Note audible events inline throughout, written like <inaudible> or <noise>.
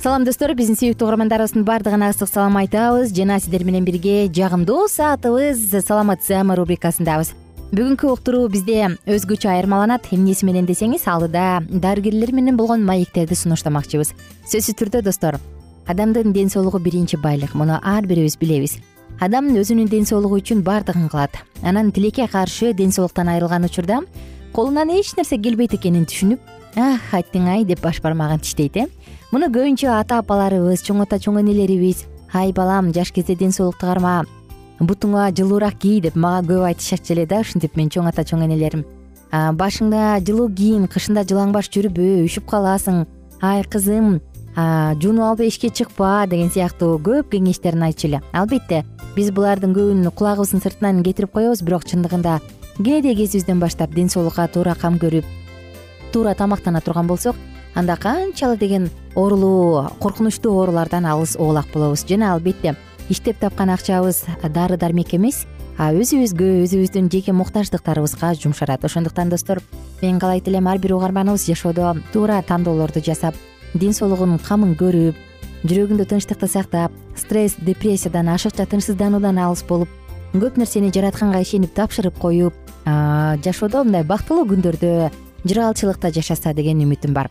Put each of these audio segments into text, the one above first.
салам достор. Биздин сүйүктүү угармандарыбыздын баардыгына ысык салам айтабыз. Жана сиздер менен бирге жагымдуу саатыбыз саламат саама рубрикасындабыз. Бүгүнкү уктуруу бизде өзгөчө айырмаланат. Эмнеси менен десеңиз алдыда дарыгерлер менен болгон маектерди сунуштамакчыбыз. Сөзсүз түрдө достор адамдын ден соолугу биринчи байлык. Муну ар бирибиз билебиз. Адам өзүнүн ден соолугу үчүн баардыгын кылат. Анан тилекке каршы ден соолуктан айрылган учурда колунан эч нерсе келбейт экенин түшүнүп ах айттың ай! деп баш бармагын тиштейт э муну көбүнчө ата апаларыбыз чоң ата чоң энелерибиз ай балам жаш кезде ден соолукту карма бутуңа жылуураак кий деп мага көп айтышачу эле да ушинтип менин чоң ата чоң энелерим башыңда жылуу кийин кышында жылаңбаш жүрбө үшүп каласың. Ай кызым жуунуп алып эшикке чыкпа деген сыяктуу көп кеңештерин айтчу эле. Албетте биз булардын көбүн кулагыбыздын сыртынан кетирип коебуз бирок чындыгында кенедей кезибизден баштап ден соолукка туура кам көрүп туура тамактана турган болсок анда канчалы деген оорулуу коркунучтуу оорулардан алыс оолак болобуз. Жана албетте иштеп тапкан акчабыз дары дармек эмес өзүбүзгө өзүбүздүн жеке муктаждыктарыбызга жумшалат ошондуктан достор мен каалайт элем ар бир угарманыбыз жашоодо туура тандоолорду жасап ден соолугунун камын көрүп жүрөгүндө тынчтыкты сактап стресс депрессиядан ашыкча тынчсыздануудан алыс болуп көп нерсени жаратканга ишенип тапшырып коюп жашоодо мындай бактылуу күндөрдө жыргалчылыкта жашаса деген үмүтүм бар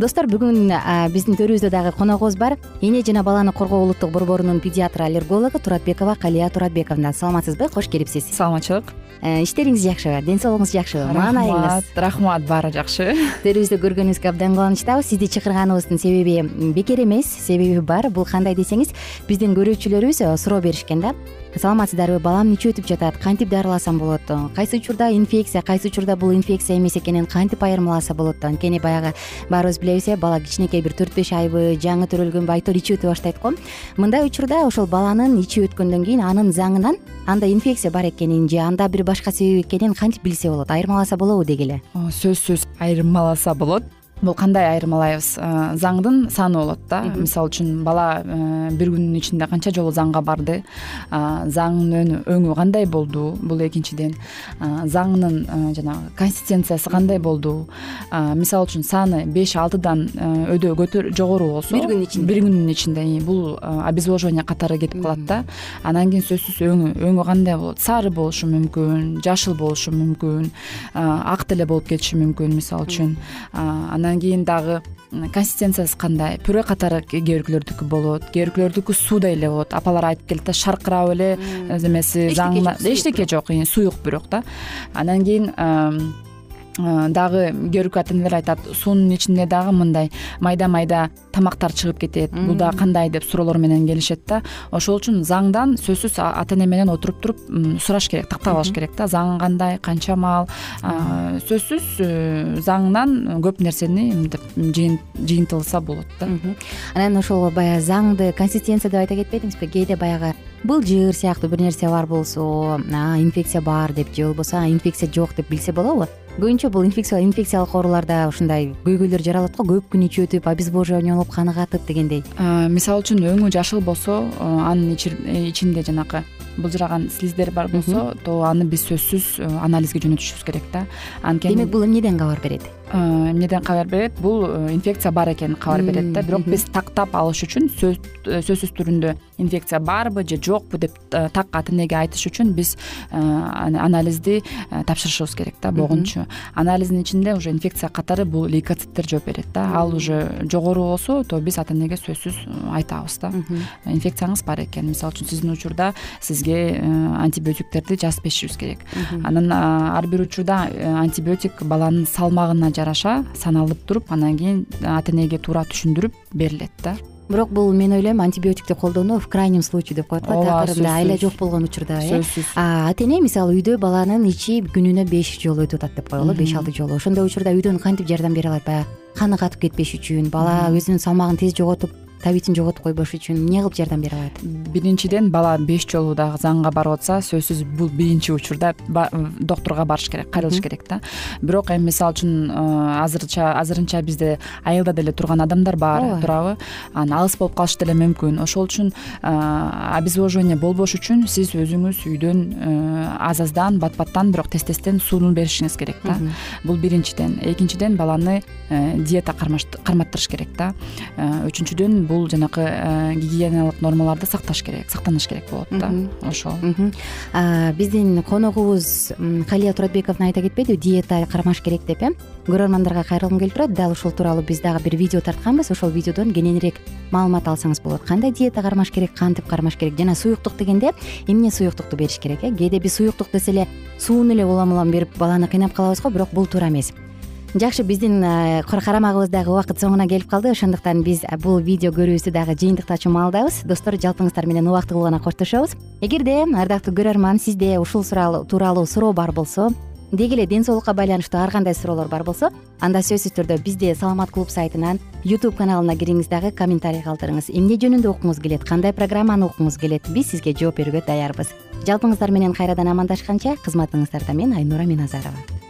достор бүгүн биздин төрүбүздө дагы коногубуз бар. Эне жана баланы коргоо улуттук борборунун педиатр аллергологу туратбекова калия туратбековна. Саламатсызбы? Кош келипсиз. Саламатчылык. Э, иштериңиз жакшыбы ден соолугуңуз жакшыбы маанайыңыз рахмат рахмат баары жакшы. <laughs> Төрүбүздү көргөнүбүзгө абдан кубанычтабыз. Сизди чакырганыбыздын себеби бекер эмес. Себеби бар. Бул кандай десеңиз биздин көрүүчүлөрүбүз э, суроо беришкен да саламатсыздарбы? Балам нече өтүп жатат? Кантип дарыласам болот? Кайсы учурда инфекция кайсы учурда бул инфекция эмес экенин кантип айырмаласа болот? Анткени баягы баарыбыз билебиз э бала кичинекей бир төрт беш айбы жаңы төрөлгөнбү айтор ичи өтө баштайт го? Мындай учурда ошол баланын ичи өткөндөн кийин анын заңынан анда инфекция бар экенин же анда бир башка себеп экенин кантип билсе болот? Айырмаласа болобу деги эле. Сөзсүз. Айырмаласа болот бул кандай айырмалайбыз? Э, заңдын саны болот да. Мисалы үчүн бала э, бир күнүн ичинде канча жолу заңга барды? Заңдын өңү кандай болду? Бул экинчиден. Заңынын жанагы консистенциясы кандай болду? Мисалы үчүн саны беш алтыдан э, өдө жогору болсо бир күнүн ичинде. бир күнүнүн ичинде. Бул обезвоживание катары кетип калат да. Анан кийин сөзсүз өңү өңү кандай болот? Сары болушу мүмкүн жашыл болушу мүмкүн ак деле болуп кетиши мүмкүн мисалы үчүн. Анан андан кийин дагы консистенциясы кандай? Пюре катары кээ бирөөлөрдүкү болот кээ бирөөлөрдүкү суудай эле болот апалар айтып келет да шаркырап эле эмеси заңына эчтеке жок суюк бирок да. Анан кийин дагы кээ бирки ата энелер айтат суунун ичинде дагы мындай майда майда тамактар чыгып кетет. Бул дагы кандай деп суроолор менен келишет да. Ошол үчүн заңдан сөзсүз ата эне менен отуруп туруп сураш керек тактап алыш керек да. Заң кандай канча маал сөзсүз э, заңынан көп нерсени мынтип жыйынтылса болот да. Анан ошол баягы заңды консистенция деп айта кетпедиңизби? Кээде баягы былжыр сыяктуу бир нерсе бар болсо инфекция бар деп же болбосо инфекция жок деп билсе болобу көбүнчө бул инфекциялык ооруларда ушундай көйгөйлөр жаралат го көп күн ичи өтүп обезвоживание болуп каны катып дегендей. Мисалы үчүн өңү жашыл болсо анын ичинде жанакы былжыраган слиздер бар болсо то аны биз сөзсүз анализге жөнөтүшүбүз керек да. Анткени демек бул эмнеден кабар берет эмнеден кабар берет? Бул инфекция бар экенин кабар берет да. Бирок биз тактап алыш үчүн сөзсүз түрүндө инфекция барбы же жокпу деп так ата энеге айтыш үчүн биз анализди тапшырышыбыз керек да богунчу анализдин ичинде уже инфекция катары бул лейкоциттер жооп берет да. Ал уже жогору болсо то биз ата энеге сөзсүз айтабыз да. Инфекцияңыз бар экен. Мисалы үчүн сиздин учурда сизге антибиотиктерди жазып беришибиз керек. Анан ар бир учурда антибиотик баланын салмагына жараша саналып туруп анан кийин ата энеге туура түшүндүрүп берилет да. Бирок бул мен ойлойм антибиотикти колдонуу в крайнем случае деп коет го такырында айла жок болгон учурда э. Сөзсүз. Ата эне мисалы үйдө баланын ичи күнүнө беш жолу өтүп атат деп коелу беш алты жолу. Ошондой учурда үйдөн кантип жардам бере алат баягы? Каны катып кетпеш үчүн бала өзүнүн салмагын тез жоготуп табитин жоготуп койбош үчүн эмне кылып жардам бере алат? Биринчиден бала беш жолу дагы заңга барып атса сөзсүз бул биринчи учурда доктурга барыш керек кайрылыш керек да. Бирок эми мисалы үчүн э, азырча азырынча бизде айылда деле турган адамдар бар туурабы. Анан алыс болуп калышы деле мүмкүн. Ошол үчүн э, обезвоживание болбош үчүн сиз өзүңүз үйдөн э, аз аздан бат баттан бирок тез тезден сууну беришиңиз керек да. Бул биринчиден. Экинчиден баланы диета карматтырыш керек да. Үчүнчүдөн бул жанакы э, гигиеналык нормаларды сакташ керек сактаныш керек болот да ошол. Биздин коногубуз калия туратбековна айта кетпедиби диета кармаш керек деп э? Көрөрмандарга кайрылгым келип турат. Дал ушул тууралуу биз дагы бир видео тартканбыз. Ошол видеодон кененирээк маалымат алсаңыз болот. Кандай диета кармаш керек кантип кармаш керек? Жана суюктук дегенде эмне суюктукту бериш керек э? Кээде биз суюктук десе эле сууну эле улам улам берип баланы кыйнап калабыз го бирок бул туура эмес жакшы биздин э, карамагыбыздагы убакыт соңуна келип калды. Ошондуктан биз э, бул видео көрүүбүздү дагы жыйынтыктачу маалдабыз достор жалпыңыздар менен убактылуу гана коштошобуз. Эгерде ардактуу көрөрман сизде ушул тууралуу суроо бар болсо деги эле ден соолукка байланыштуу ар кандай суроолор бар болсо анда сөзсүз түрдө бизде саламат клуб сайтынан youtube каналына кириңиз дагы комментарий калтырыңыз. Эмне жөнүндө уккуңуз келет кандай программаны уккуңуз келет биз сизге жооп берүүгө даярбыз. Жалпыңыздар менен кайрадан амандашканча кызматыңыздарда мен айнура миназарова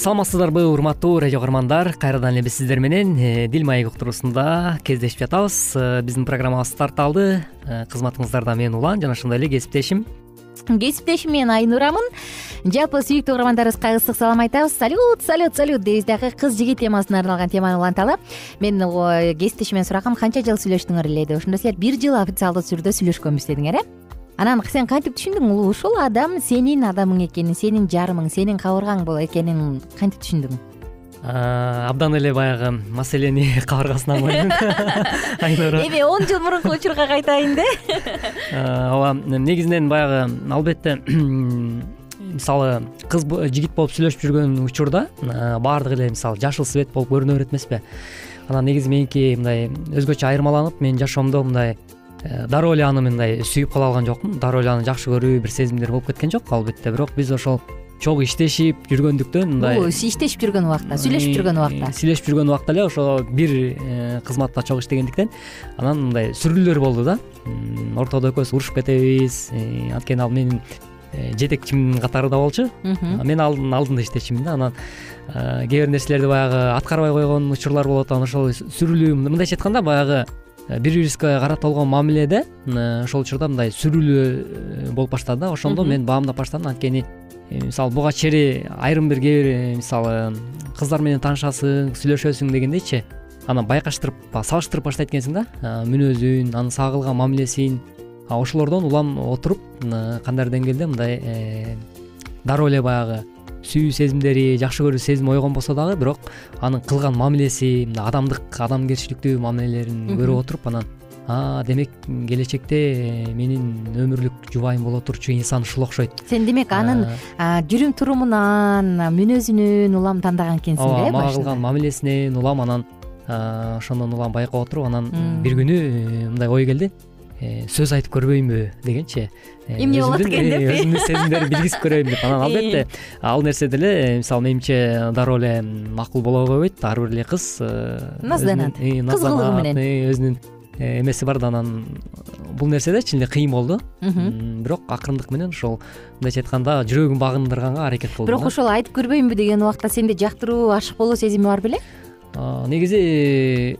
саламатсыздарбы урматтуу радио каармандар. Кайрадан эле биз сиздер менен э, дил маек уктуруусунда кездешип жатабыз. Э, биздин программабыз старт алды. Э, кызматыңыздарда мен улан жана ошондой эле кесиптешим. Кесиптешим мен айнурамын. Жалпы сүйүктүү угармандарыбызга ысык салам айтабыз. Салют салют салют дейбиз дагы кыз жигит темасына арналган теманы уланталы мен кесиптешимден сурагам канча жыл сүйлөштүңөр эле деп ошондо силер бир жыл официалдуу түрдө сүйлөшкөнбүз дедиңер э анан сен кантип түшүндүң? Ушул адам сенин адамың экенин сенин жарымың сенин кабыргаң экенин кантип түшүндүң? Абдан эле баягы маселени <laughs> кабыргасынан койдуң <laughs> айнура. Эми он жыл мурунку учурга кайтайын да. <laughs> Ооба негизинен баягы албетте <clears throat> мисалы кыз жигит болуп сүйлөшүп жүргөн учурда баардыгы эле мисалы жашыл свет болуп көрүнө берет эмеспи. Анан негизи меники мындай өзгөчө айырмаланып менин жашоомдо мындай дароо эле аны мындай сүйүп кала алган жокмун. Дароо эле аны жакшы көрүү бир сезимдер болуп кеткен жок албетте. Бирок биз ошол чогуу иштешип жүргөндүктөн мындай иштешип жүргөн убакта сүйлөшүп жүргөн убакта. сүйлөшүп жүргөн убакта эле ошо бир э, кызматта чогуу иштегендиктен анан мындай сүрүлүүлөр болду да. Ортодо экөөбүз урушуп кетебиз. Э, анткени ал менин жетекчим катары да болчу. Мен алдында иштечүмүн да. Анан кээ бир нерселерди баягы аткарбай койгон учурлар болот. Анан ошол сүрүлүү мындайча айтканда баягы Э, бири бирибизге карата болгон мамиледе э, ошол учурда мындай сүрүлүү э, болуп баштады. Да ошондо мен баамдап баштадым. Анткени мисалы буга чейин айрым бир кээ бир мисалы кыздар менен таанышасың сүйлөшөсүң дегендейчи анан байкаштырып салыштырып баштайт экенсиң да. Мүнөзүн анын сага кылган мамилесин. Ошолордон улам отуруп кандайдыр деңгээлде мындай дароо эле баягы сүйүү сезимдери жакшы көрүү сезими ойгонбосо дагы бирок анын кылган мамилеси мындай адамдык адамгерчиликтүү мамилелерин көрүп отуруп анан демек келечекте менин өмүрлүк жубайым боло турчу инсан ушул окшойт сен демек анын жүрүм турумунан мүнөзүнөн улам тандаган экенсиң да ооба мага кылган мамилесинен улам анан ошондон улам байкап отуруп анан бир күнү э, мындай ой келди. Э, сөз айтып көрбөйүнбү дегенчи э, эмне болот экен деп? өзүмдүн сезимдеримди билгизип көрөйүн деп. Анан албетте ал нерсе деле мисалы менимче дароо эле макул боло койбойт. Ар бир эле кыз э, назданат. кыз кылыгы менен. өзүнүн эмеси бар да анан бул нерседе чын эле кыйын болду. Бирок акырындык менен ошол мындайча айтканда жүрөгүм багындырганга аракет кылдым бирок ошол айтып көрбөйүнбү деген убакта сенде жактыруу ашык болуу сезими бар беле? Негизи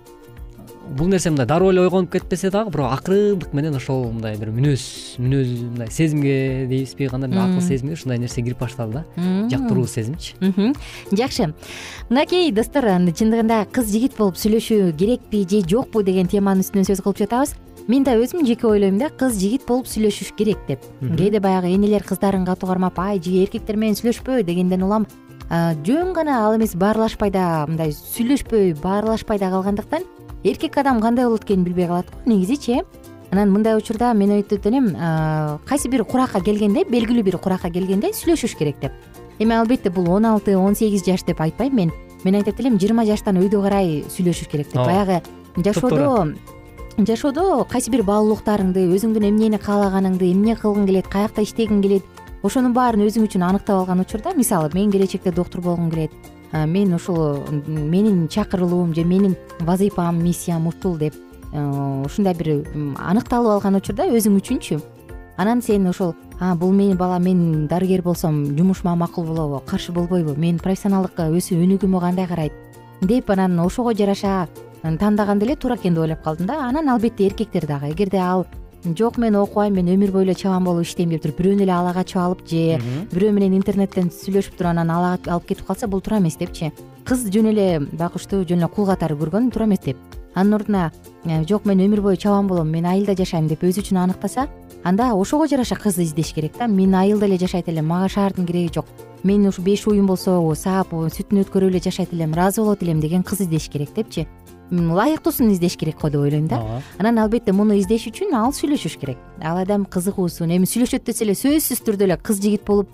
бул нерсе мындай дароо эле ойгонуп кетпесе дагы бирок акырындык менен ошол мындай бир мүнөз мүнөз мындай сезимге дейбизби кандай бир акыл сезимге ушундай нерсе кирип баштады да. Жактыруу сезимчи. Жакшы. Мынакей достор чындыгында кыз жигит болуп сүйлөшүү керекпи же жокпу деген теманын үстүнөн сөз кылып жатабыз. Мен да өзүм жеке ойлойм да кыз жигит болуп сүйлөшүш керек деп. Кээде баягы энелер кыздарын катуу кармап ай эркектер менен сүйлөшпө дегенден улам жөн гана ал эмес баарлашпай да мындай сүйлөшпөй баарлашпай да калгандыктан эркек адам кандай болот экенин билбей калат го негизичи э анан мындай учурда мен айтат элем кайсы бир куракка келгенде белгилүү бир куракка келгенде сүйлөшүш керек деп. Эми албетте бул он алты он сегиз жаш деп айтпайм мен. Мен айтат элем жыйырма жаштан өйдө карай сүйлөшүш керек деп. Баягы жашоодо жашоодо кайсы бир баалуулуктарыңды өзүңдүн эмнени каалаганыңды эмне кылгың келет каякта иштегиң келет ошонун баарын өзүң үчүн аныктап алган учурда мисалы мен келечекте доктур болгум келет мен ушул менин чакырылуум же менин вазыйпам миссиям ушул деп ушундай бир аныкталып алган учурда өзүң үчүнчү. Анан сен ошол бул менин балам мен дарыгер болсом жумушума макул болобу каршы болбойбу менин профессионалдык өсүү өнүгүүмө кандай карайт? Деп анан ошого жараша тандаганда эле туура экен деп ойлоп калдым да. Анан албетте эркектер дагы. Эгерде ал жок мен окубайм мен өмүр бою эле чабан болуп иштейм деп туруп бирөөнү эле ала качып алып же бирөө менен интернеттен сүйлөшүп туруп анан ала алып кетип калса бул туура эмес депчи. Кыз жөн эле байкушту жөн эле кул катары көргөн туура эмес деп. Анын ордуна «Э, жок мен өмүр бою чабан болом мен айылда жашайм деп өзү үчүн аныктаса анда ошого жараша кыз издеш керек да. Мен айылда эле жашайт элем мага шаардын кереги жок. Менин ушу беш уюм болсо саап сүтүн өткөрүп эле жашайт элем ыраазы болот элем деген кыз издеш керек депчи ылайыктуусун издеш керек го деп ойлойм да. Анан албетте муну издеш үчүн ал сүйлөшүш керек. Ал адам кызыгуусун эми сүйлөшөт десе эле сөзсүз түрдө эле кыз жигит болуп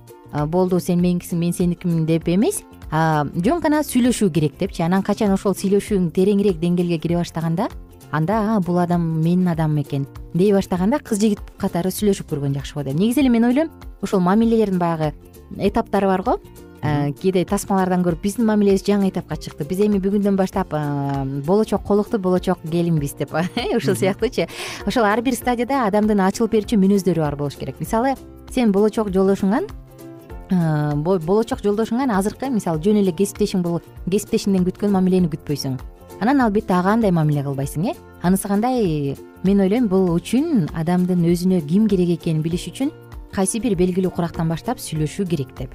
болду сен меникисиң мен сеникимин деп эмес. Жөн гана сүйлөшүү керек депчи. Анан качан ошол сүйлөшүүң тереңирээк деңгээлге кире баштаганда анда бул адам менин адамым экен дей баштаганда кыз жигит катары сүйлөшүп көргөн жакшы го деп. Негизи эле мен ойлойм ушул мамилелердин баягы этаптары бар го кээде тасмалардан көрүп биздин мамилебиз жаңы этапка чыкты. Биз эми бүгүндөн баштап болочок колукту болочок келинбиз деп <laughs> ушул сыяктуучу ошол ар бир стадияда адамдын ачылып берүүчү мүнөздөрү бар болуш керек. Мисалы сен болочок жолдошуңан болочок жолдошуңан азыркы мисалы жөн эле кесиптешиң болуп кесиптешиңден күткөн мамилени күтпөйсүң. Анан албетте ага андай мамиле кылбайсың э. Анысы кандай мен ойлойм бул үчүн адамдын өзүнө ким керек экенин билиш үчүн кайсы бир белгилүү курактан баштап сүйлөшүү керек деп.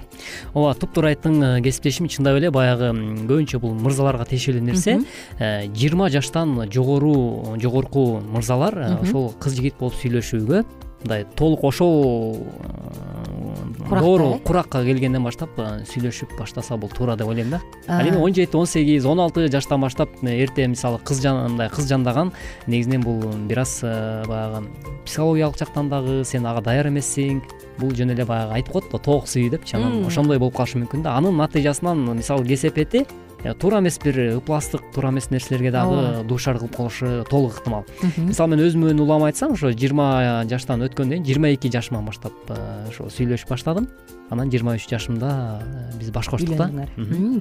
Ооба туптуура айттың э, кесиптешим чындап эле баягы көбүнчө бул мырзаларга тиешелүү нерсе. Э, жыйырма жаштан жогору жогорку мырзалар э, ошол кыз жигит болуп сүйлөшүүгө мындай толук ошол дооро куракка келгенден баштап сүйлөшүп баштаса бул туура деп ойлойм да. Ал эми он жети он сегиз он алты жаштан баштап эрте мисалы кыз мындай кыз жандаган негизинен бул бир аз баягы психологиялык жактан дагы сен ага даяр эмессиң бул жөн эле баягы айтып коет го тоок сый депчи анан ошондой болуп калышы мүмкүн да. Анын натыйжасынан мисалы кесепети Э, туура эмес бир ыпластык туура эмес нерселерге дагы дуушар кылып калышы толук ыктымал мисалы мен өзүмдүн улам айтсам ошо жыйырма жаштан өткөндөн кийин жыйырма эки жашыман баштап ошо сүйлөшүп баштадым. Анан жыйырма үч жашымда э, биз баш коштук да.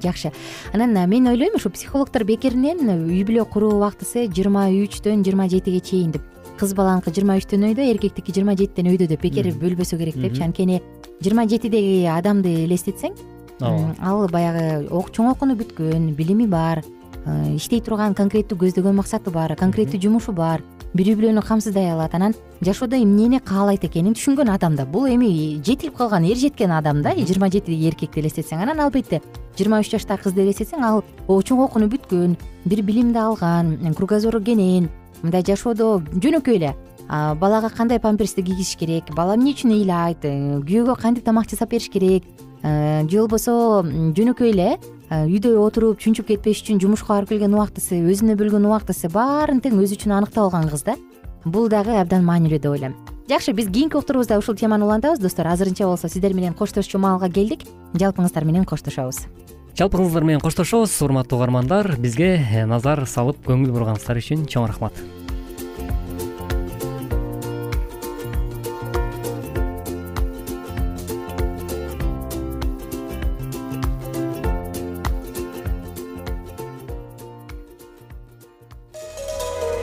Жакшы. Анан мен ойлойм ушу психологдор бекеринен үй бүлө куруу убактысы жыйырма үчтөн жыйырма жетиге чейин деп. Кыз баланыкы жыйырма үчтөн өйдө эркектики жыйырма жетиден өйдө деп бекер бөлбөсө керек депчи анткени жыйырма жетидеги адамды элестетсең ал баягы чоң окууну бүткөн билими бар э, иштей турган конкреттүү көздөгөн максаты бар конкреттүү жумушу бар бир үй бүлөнү камсыздай алат анан жашоодо эмнени каалайт экенин түшүнгөн адам да. Бул эми жетилип калган эр жеткен адам да. Жыйырма жетидеги эркекти элестетсең анан албетте жыйырма үч жаштагы кызды элестетсең ал чоң окууну бүткөн бир билимди алган кругозору кенен мындай жашоодо жөнөкөй эле. Балага кандай памперсти кийгизиш керек бала эмне үчүн ыйлайт э, күйөөгө кантип тамак жасап бериш керек же болбосо жөнөкөй эле э, үйдө отуруп чүнчүп кетпеш үчүн жумушка барып келген убактысы өзүнө бөлгөн убактысы баарын тең өзү үчүн аныктап алган кыз да. Бул дагы абдан маанилүү деп ойлойм. Жакшы биз кийинки уктурубузда ушул теманы улантабыз. Достор азырынча болсо сиздер менен коштошчу маалга келдик. Жалпыңыздар менен коштошобуз. Жалпыңыздар менен коштошобуз урматтуу угармандар. Бизге э, назар салып көңүл бурганыңыздар үчүн чоң рахмат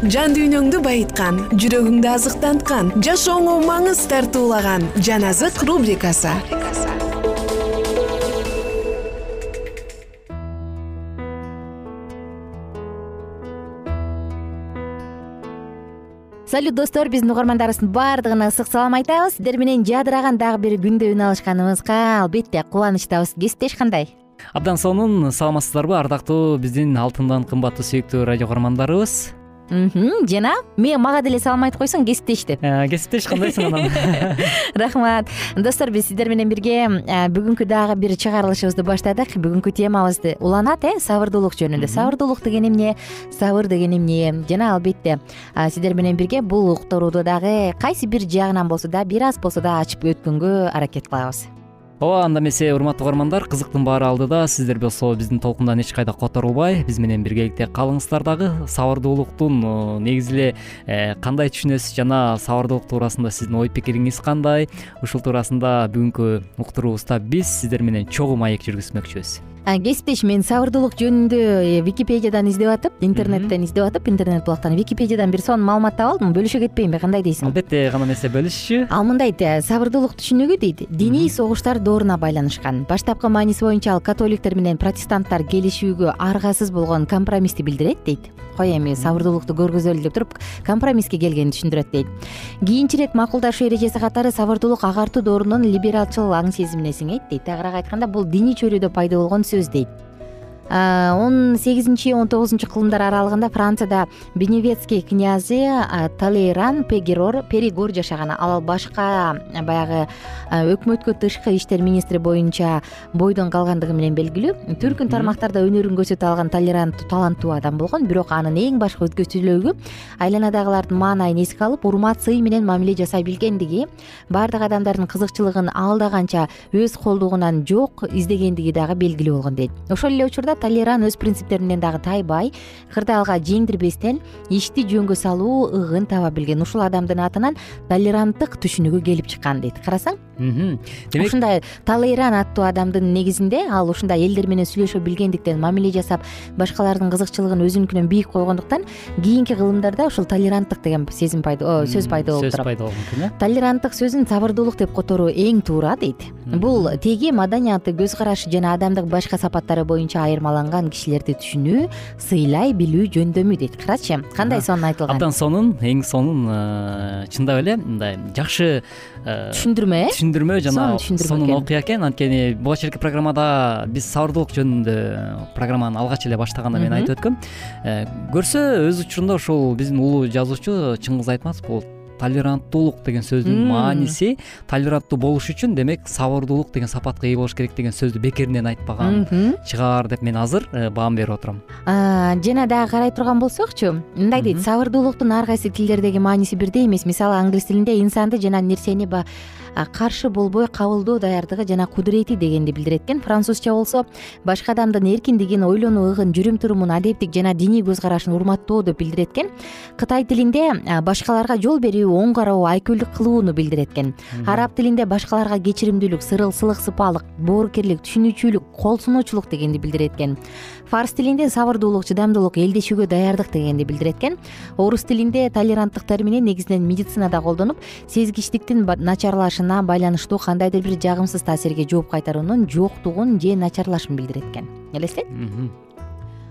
жан дүйнөңдү байыткан жүрөгүңдү азыктанткан жашооңо маңыз тартуулаган жан азык рубрикасы. Салют достор биздин угармандарыбыздын баардыгына ысык салам айтабыз. Сиздер менен жадыраган дагы бир күндө үн алышканыбызга албетте кубанычтабыз кесиптеш кандай? Абдан сонун саламатсыздарбы ардактуу биздин алтындан кымбаттуу сүйүктүү радио угармандарыбыз жана мен мага деле салам айтып койсоң кесиптешти э, кесиптеш кандайсың анан <laughs> рахмат. Достор биз сиздер менен бирге э, бүгүнкү дагы бир чыгарылышыбызды баштадык. Бүгүнкү темабыз уланат э сабырдуулук жөнүндө. Сабырдуулук деген эмне? Сабыр деген эмне? Жана албетте сиздер менен бирге бул уктурууду дагы кайсы бир жагынан болсо да бир аз болсо да ачып өткөнгө аракет кылабыз ооба анда эмесе урматтуу угармандар кызыктын баары алдыда сиздер болсо биздин толкундан эч кайда которулбай. Биз менен биргеликте калыңыздар дагы. Сабырдуулуктун негизи эле э, кандай түшүнөсүз жана сабырдуулук туурасында сиздин ой пикириңиз кандай? Ушул туурасында бүгүнкү уктуруубузда биз сиздер менен чогуу маек жүргүзмөкчүбүз кесиптеш мен сабырдуулук жөнүндө э, википедиядан издеп атып интернеттен издеп атып интернет булактан википедиядан бир сонун маалымат таап алдым бөлүшө кетпейинби кандай дейсиң? Албетте кандай эмесе бөлүшүчү ал мындай дейт э, сабырдуулук түсүнүгү дейт диний согуштар дооруна байланышкан. Баштапкы мааниси боюнча ал католиктер менен протестанттар келишүүгө аргасыз болгон компромиссти билдирет дейт. Кой эми сабырдуулукту көргөзөлү деп туруп компромисске келгенин түшүндүрөт дейт. Кийинчерээк макулдашуу эрежеси катары сабырдуулук агартуу доорунун либералчыл аң сезимине сиңейт дейт. Тагыраак айтканда бул диний чөйрөдө пайда болгон сөз дейт он сегизинчи он тогузунчу кылымдар аралыгында францияда беневецкий князи талейран пегерор перигор жашаган. Ал башка баягы өкмөткө тышкы иштер министри боюнча бойдон калгандыгы менен белгилүү. Түркүн тармактарда өнөрүн көрсөтө алган толеранттуу таланттуу адам болгон. Бирок анын эң башкы өзгөчөлүгү айланадагылардын маанайын эске алып урмат сый менен мамиле жасай билгендиги баардык адамдардын кызыкчылыгын алда канча өз колдугунан жок издегендиги дагы белгилүү болгон дейт. Ошол эле учурда толеран өз принциптеринен дагы тайбай кырдаалга жеңдирбестен ишти жөнгө салуу ыгын таба билген. Ушул адамдын атынан толеранттык түшүнүгү келип чыккан дейт. Карасаң демек ушундай толейран аттуу адамдын негизинде ал ушундай элдер менен сүйлөшө билгендиктен мамиле жасап башкалардын кызыкчылыгын өзүнүкүнөн бийик койгондуктан кийинки кылымдарда ушул толеранттык деген сезим пайда сөз пайда болуп турат. сөз пайда болгон экен э? Толеранттык сөзүн сабырдуулук деп которуу эң туура дейт. Бул теги маданияты көз карашы жана адамдык башка сапаттары боюнча айырмаланган кишилерди түшүнүү сыйлай билүү жөндөмү дейт. Карачы кандай сонун айтылган? Абдан сонун эң сонун э, чындап эле мындай жакшы түшүндүрмө э? түшүндүрмө жана сонун окуя экен. Анткени буга чейинки программада биз сабырдуулук жөнүндө программаны алгач эле баштаганда мен айтып өткөм. Көрсө өз учурунда ушул биздин улуу жазуучу чыңгыз айтматов бул толеранттуулук деген сөздүн мааниси толеранттуу болуш үчүн демек сабырдуулук деген сапатка ээ болуш керек деген сөздү бекеринен айтпаган чыгар деп мен азыр э, баам берип отурам. Жана дагы карай турган болсокчу мындай дейт сабырдуулуктун ар кайсы тилдердеги мааниси бирдей эмес. Мисалы англис тилинде инсанды жана нерсени каршы болбой кабылдоо даярдыгы жана кудурети дегенди билдирет экен. Французча болсо башка адамдын эркиндигин ойлонуу ыгын жүрүм турумун адептик жана диний көз карашын урматтоо деп билдирет экен. Кытай тилинде башкаларга жол берүү оң кароо айкөлдүк кылууну билдирет экен. Араб тилинде башкаларга кечиримдүүлүк сырылсылык сыпаалык боорукерлик түшүнүүчүлүк кол сунуучулук дегенди билдирет экен. Фарс тилинде сабырдуулук чыдамдуулук элдешүүгө даярдык дегенди билдирет экен. Орус тилинде толеранттык термини негизинен медицинада колдонуп сезгичтиктин байланыштуу кандайдыр бир жагымсыз таасирге жооп кайтаруунун жоктугун же начарлашын билдирет экен элестет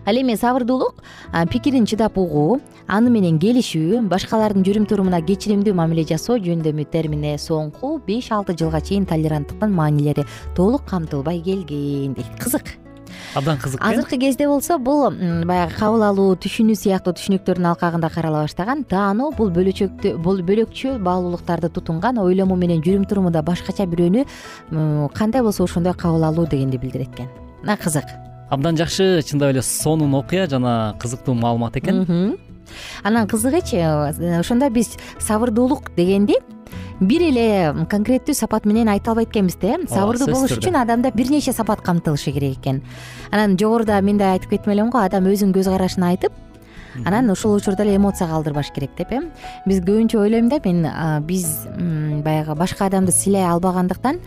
ал эми сабырдуулук пикирин чыдап угуу аны менен келишүү башкалардын жүрүм турумуна кечиримдүү мамиле жасоо жөндөмү термине соңку беш алты жылга чейин толеранттыктын маанилери толук камтылбай келген дейт. Кызык абдан кызык э? Азыркы кезде болсо бул баягы кабыл алуу түшүнүү сыяктуу түшүнүктөрдүн алкагында карала баштаган. Таануу бул бөлөчөктү бул бөлөкчө баалуулуктарды тутунган ойлому менен жүрүм турумунда башкача бирөөнү кандай болсо ошондой кабыл алуу дегенди билдирет экен мына кызык. Абдан жакшы чындап эле сонун окуя жана кызыктуу маалымат экен. Анан кызыгычы ошондо биз сабырдуулук дегенди бир эле конкреттүү сапат менен айта албайт экенбиз да э сабырдуу болуш үчүн адамда бир нече сапат камтылышы керек экен анан жогоруда мен да айтып кеттим элем го адам өзүнүн көз карашын айтып анан ушул учурда эле эмоцияга алдырбаш керек деп э. Биз көбүнчө ойлойм да мен биз баягы башка адамды сыйлай албагандыктан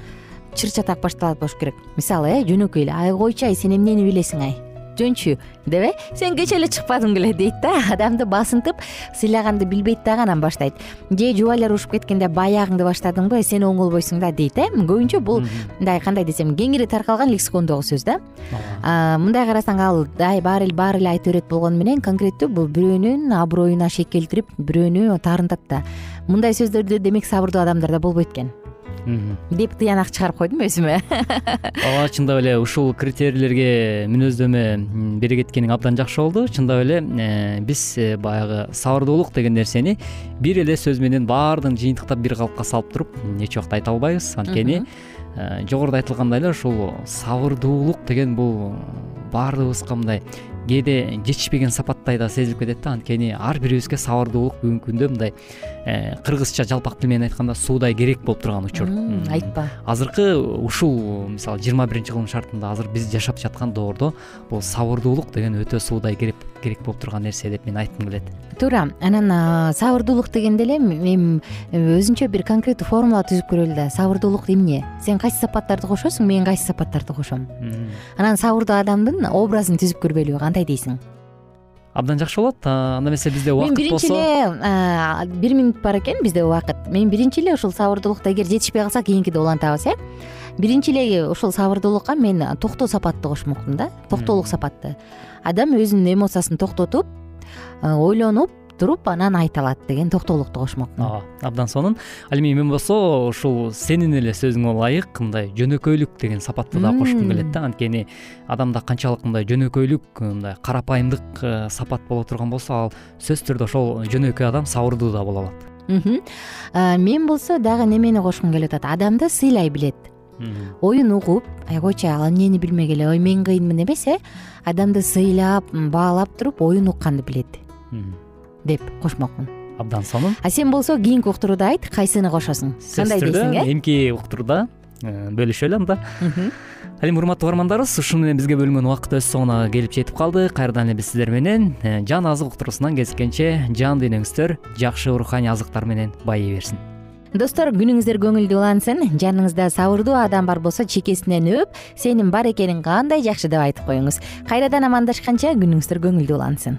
чыр чатак башталат болуш керек. Мисалы э жөнөкөй эле ай койчу ай сен эмнени билесиң ай жөнчү деп э? Сен кечээ эле чыкпадың беле дейт да. Адамды басынтып сыйлаганды билбейт дагы анан баштайт. Же жубайлар урушуп кеткенде баягыңды баштадыңбы сен оңолбойсуң да дейт э? Көбүнчө бул мындай кандай десем кеңири таркалган лексикондогу сөз да. Мындай карасаң ал баары эле айта берет болгону менен конкреттүү бул бирөөнүн аброюна шек келтирип бирөөнү таарынтат да. Мындай сөздөрдү демек сабырдуу адамдарда болбойт экен деп тыянак чыгарып койдум өзүмө. <laughs> Ооба чындап эле ушул критерийлерге мүнөздөмө бере кеткениң абдан жакшы болду. Чындап эле э, биз э, баягы сабырдуулук деген нерсени бир эле сөз менен баардыгын жыйынтыктап бир калыпка салып туруп эч убакта айта албайбыз. Анткени э, жогоруда айтылгандай эле ушул сабырдуулук деген бул баардыгыбызга мындай кээде жетишпеген сапаттай да сезилип кетет да. Анткени ар бирибизге сабырдуулук бүгүнкү күндө мындай кыргызча жалпак тил менен айтканда суудай керек болуп турган учур. Айтпа. Азыркы ушул мисалы жыйырма биринчи кылым шартында азыр биз жашап жаткан доордо бул сабырдуулук деген өтө суудай керек болуп турган нерсе деп мен айткым келет. Туура анан сабырдуулук дегенде эле эми өзүнчө бир конкреттүү формула түзүп көрөлү да. Сабырдуулук эмне? Сен кайсы сапаттарды кошосуң мен кайсы сапаттарды кошом? Анан сабырдуу адамдын образын түзүп көрбөйлүбү кандай дейсиң абдан жакшы болот. Анда эмесе бизде убакыт болсо мен биринчи эле бир минут бар экен бизде убакыт. Мен биринчи эле ушул сабырдуулукта эгер жетишпей калса кийинкиде улантабыз э? Биринчи эле ушул сабырдуулукка мен токтоо сапатты кошмокмун да. Токтоолук сапатты. Адам өзүнүн эмоциясын токтотуп ойлонуп туруп анан айта алат деген токтоолукту кошмокмун ооба абдан сонун. Ал эми мен болсо ушул сенин эле сөзүңө ылайык мындай жөнөкөйлүк деген сапатты да кошкум келет да. Анткени адамда канчалык мындай жөнөкөйлүк мындай карапайымдык э, сапат боло турган болсо ал сөзсүз түрдө ошол жөнөкөй адам сабырдуу да боло алат. Мен болсо дагы немени кошкум келип атат? Адамды сыйлай билет. Оюн угуп ай койчу ал эмнени билмегиле ой мен кыйынмын эмес э. Адамды сыйлап баалап туруп оюн укканды билет деп кошмокмун. Абдан сонун. А сен болсо кийинки уктурууда айт кайсыны кошосуң? Кандай дейсиң э? эмки уктурууда э, бөлүшөлү анда ал эми урматтуу угармандарыбыз ушуну менен бизге бөлүнгөн убакыт өз соңуна келип жетип калды. Кайрадан эле биз сиздер менен э, жан азык уктуруусунан кезишкенче жан дүйнөңүздөр жакшы руханий азыктар менен байый берсин. Достор күнүңүздөр көңүлдүү улансын жаныңызда сабырдуу адам бар болсо чекесинен өөп сенин бар экениң кандай жакшы деп айтып коюңуз. Кайрадан амандашканча күнүңүздөр көңүлдүү улансын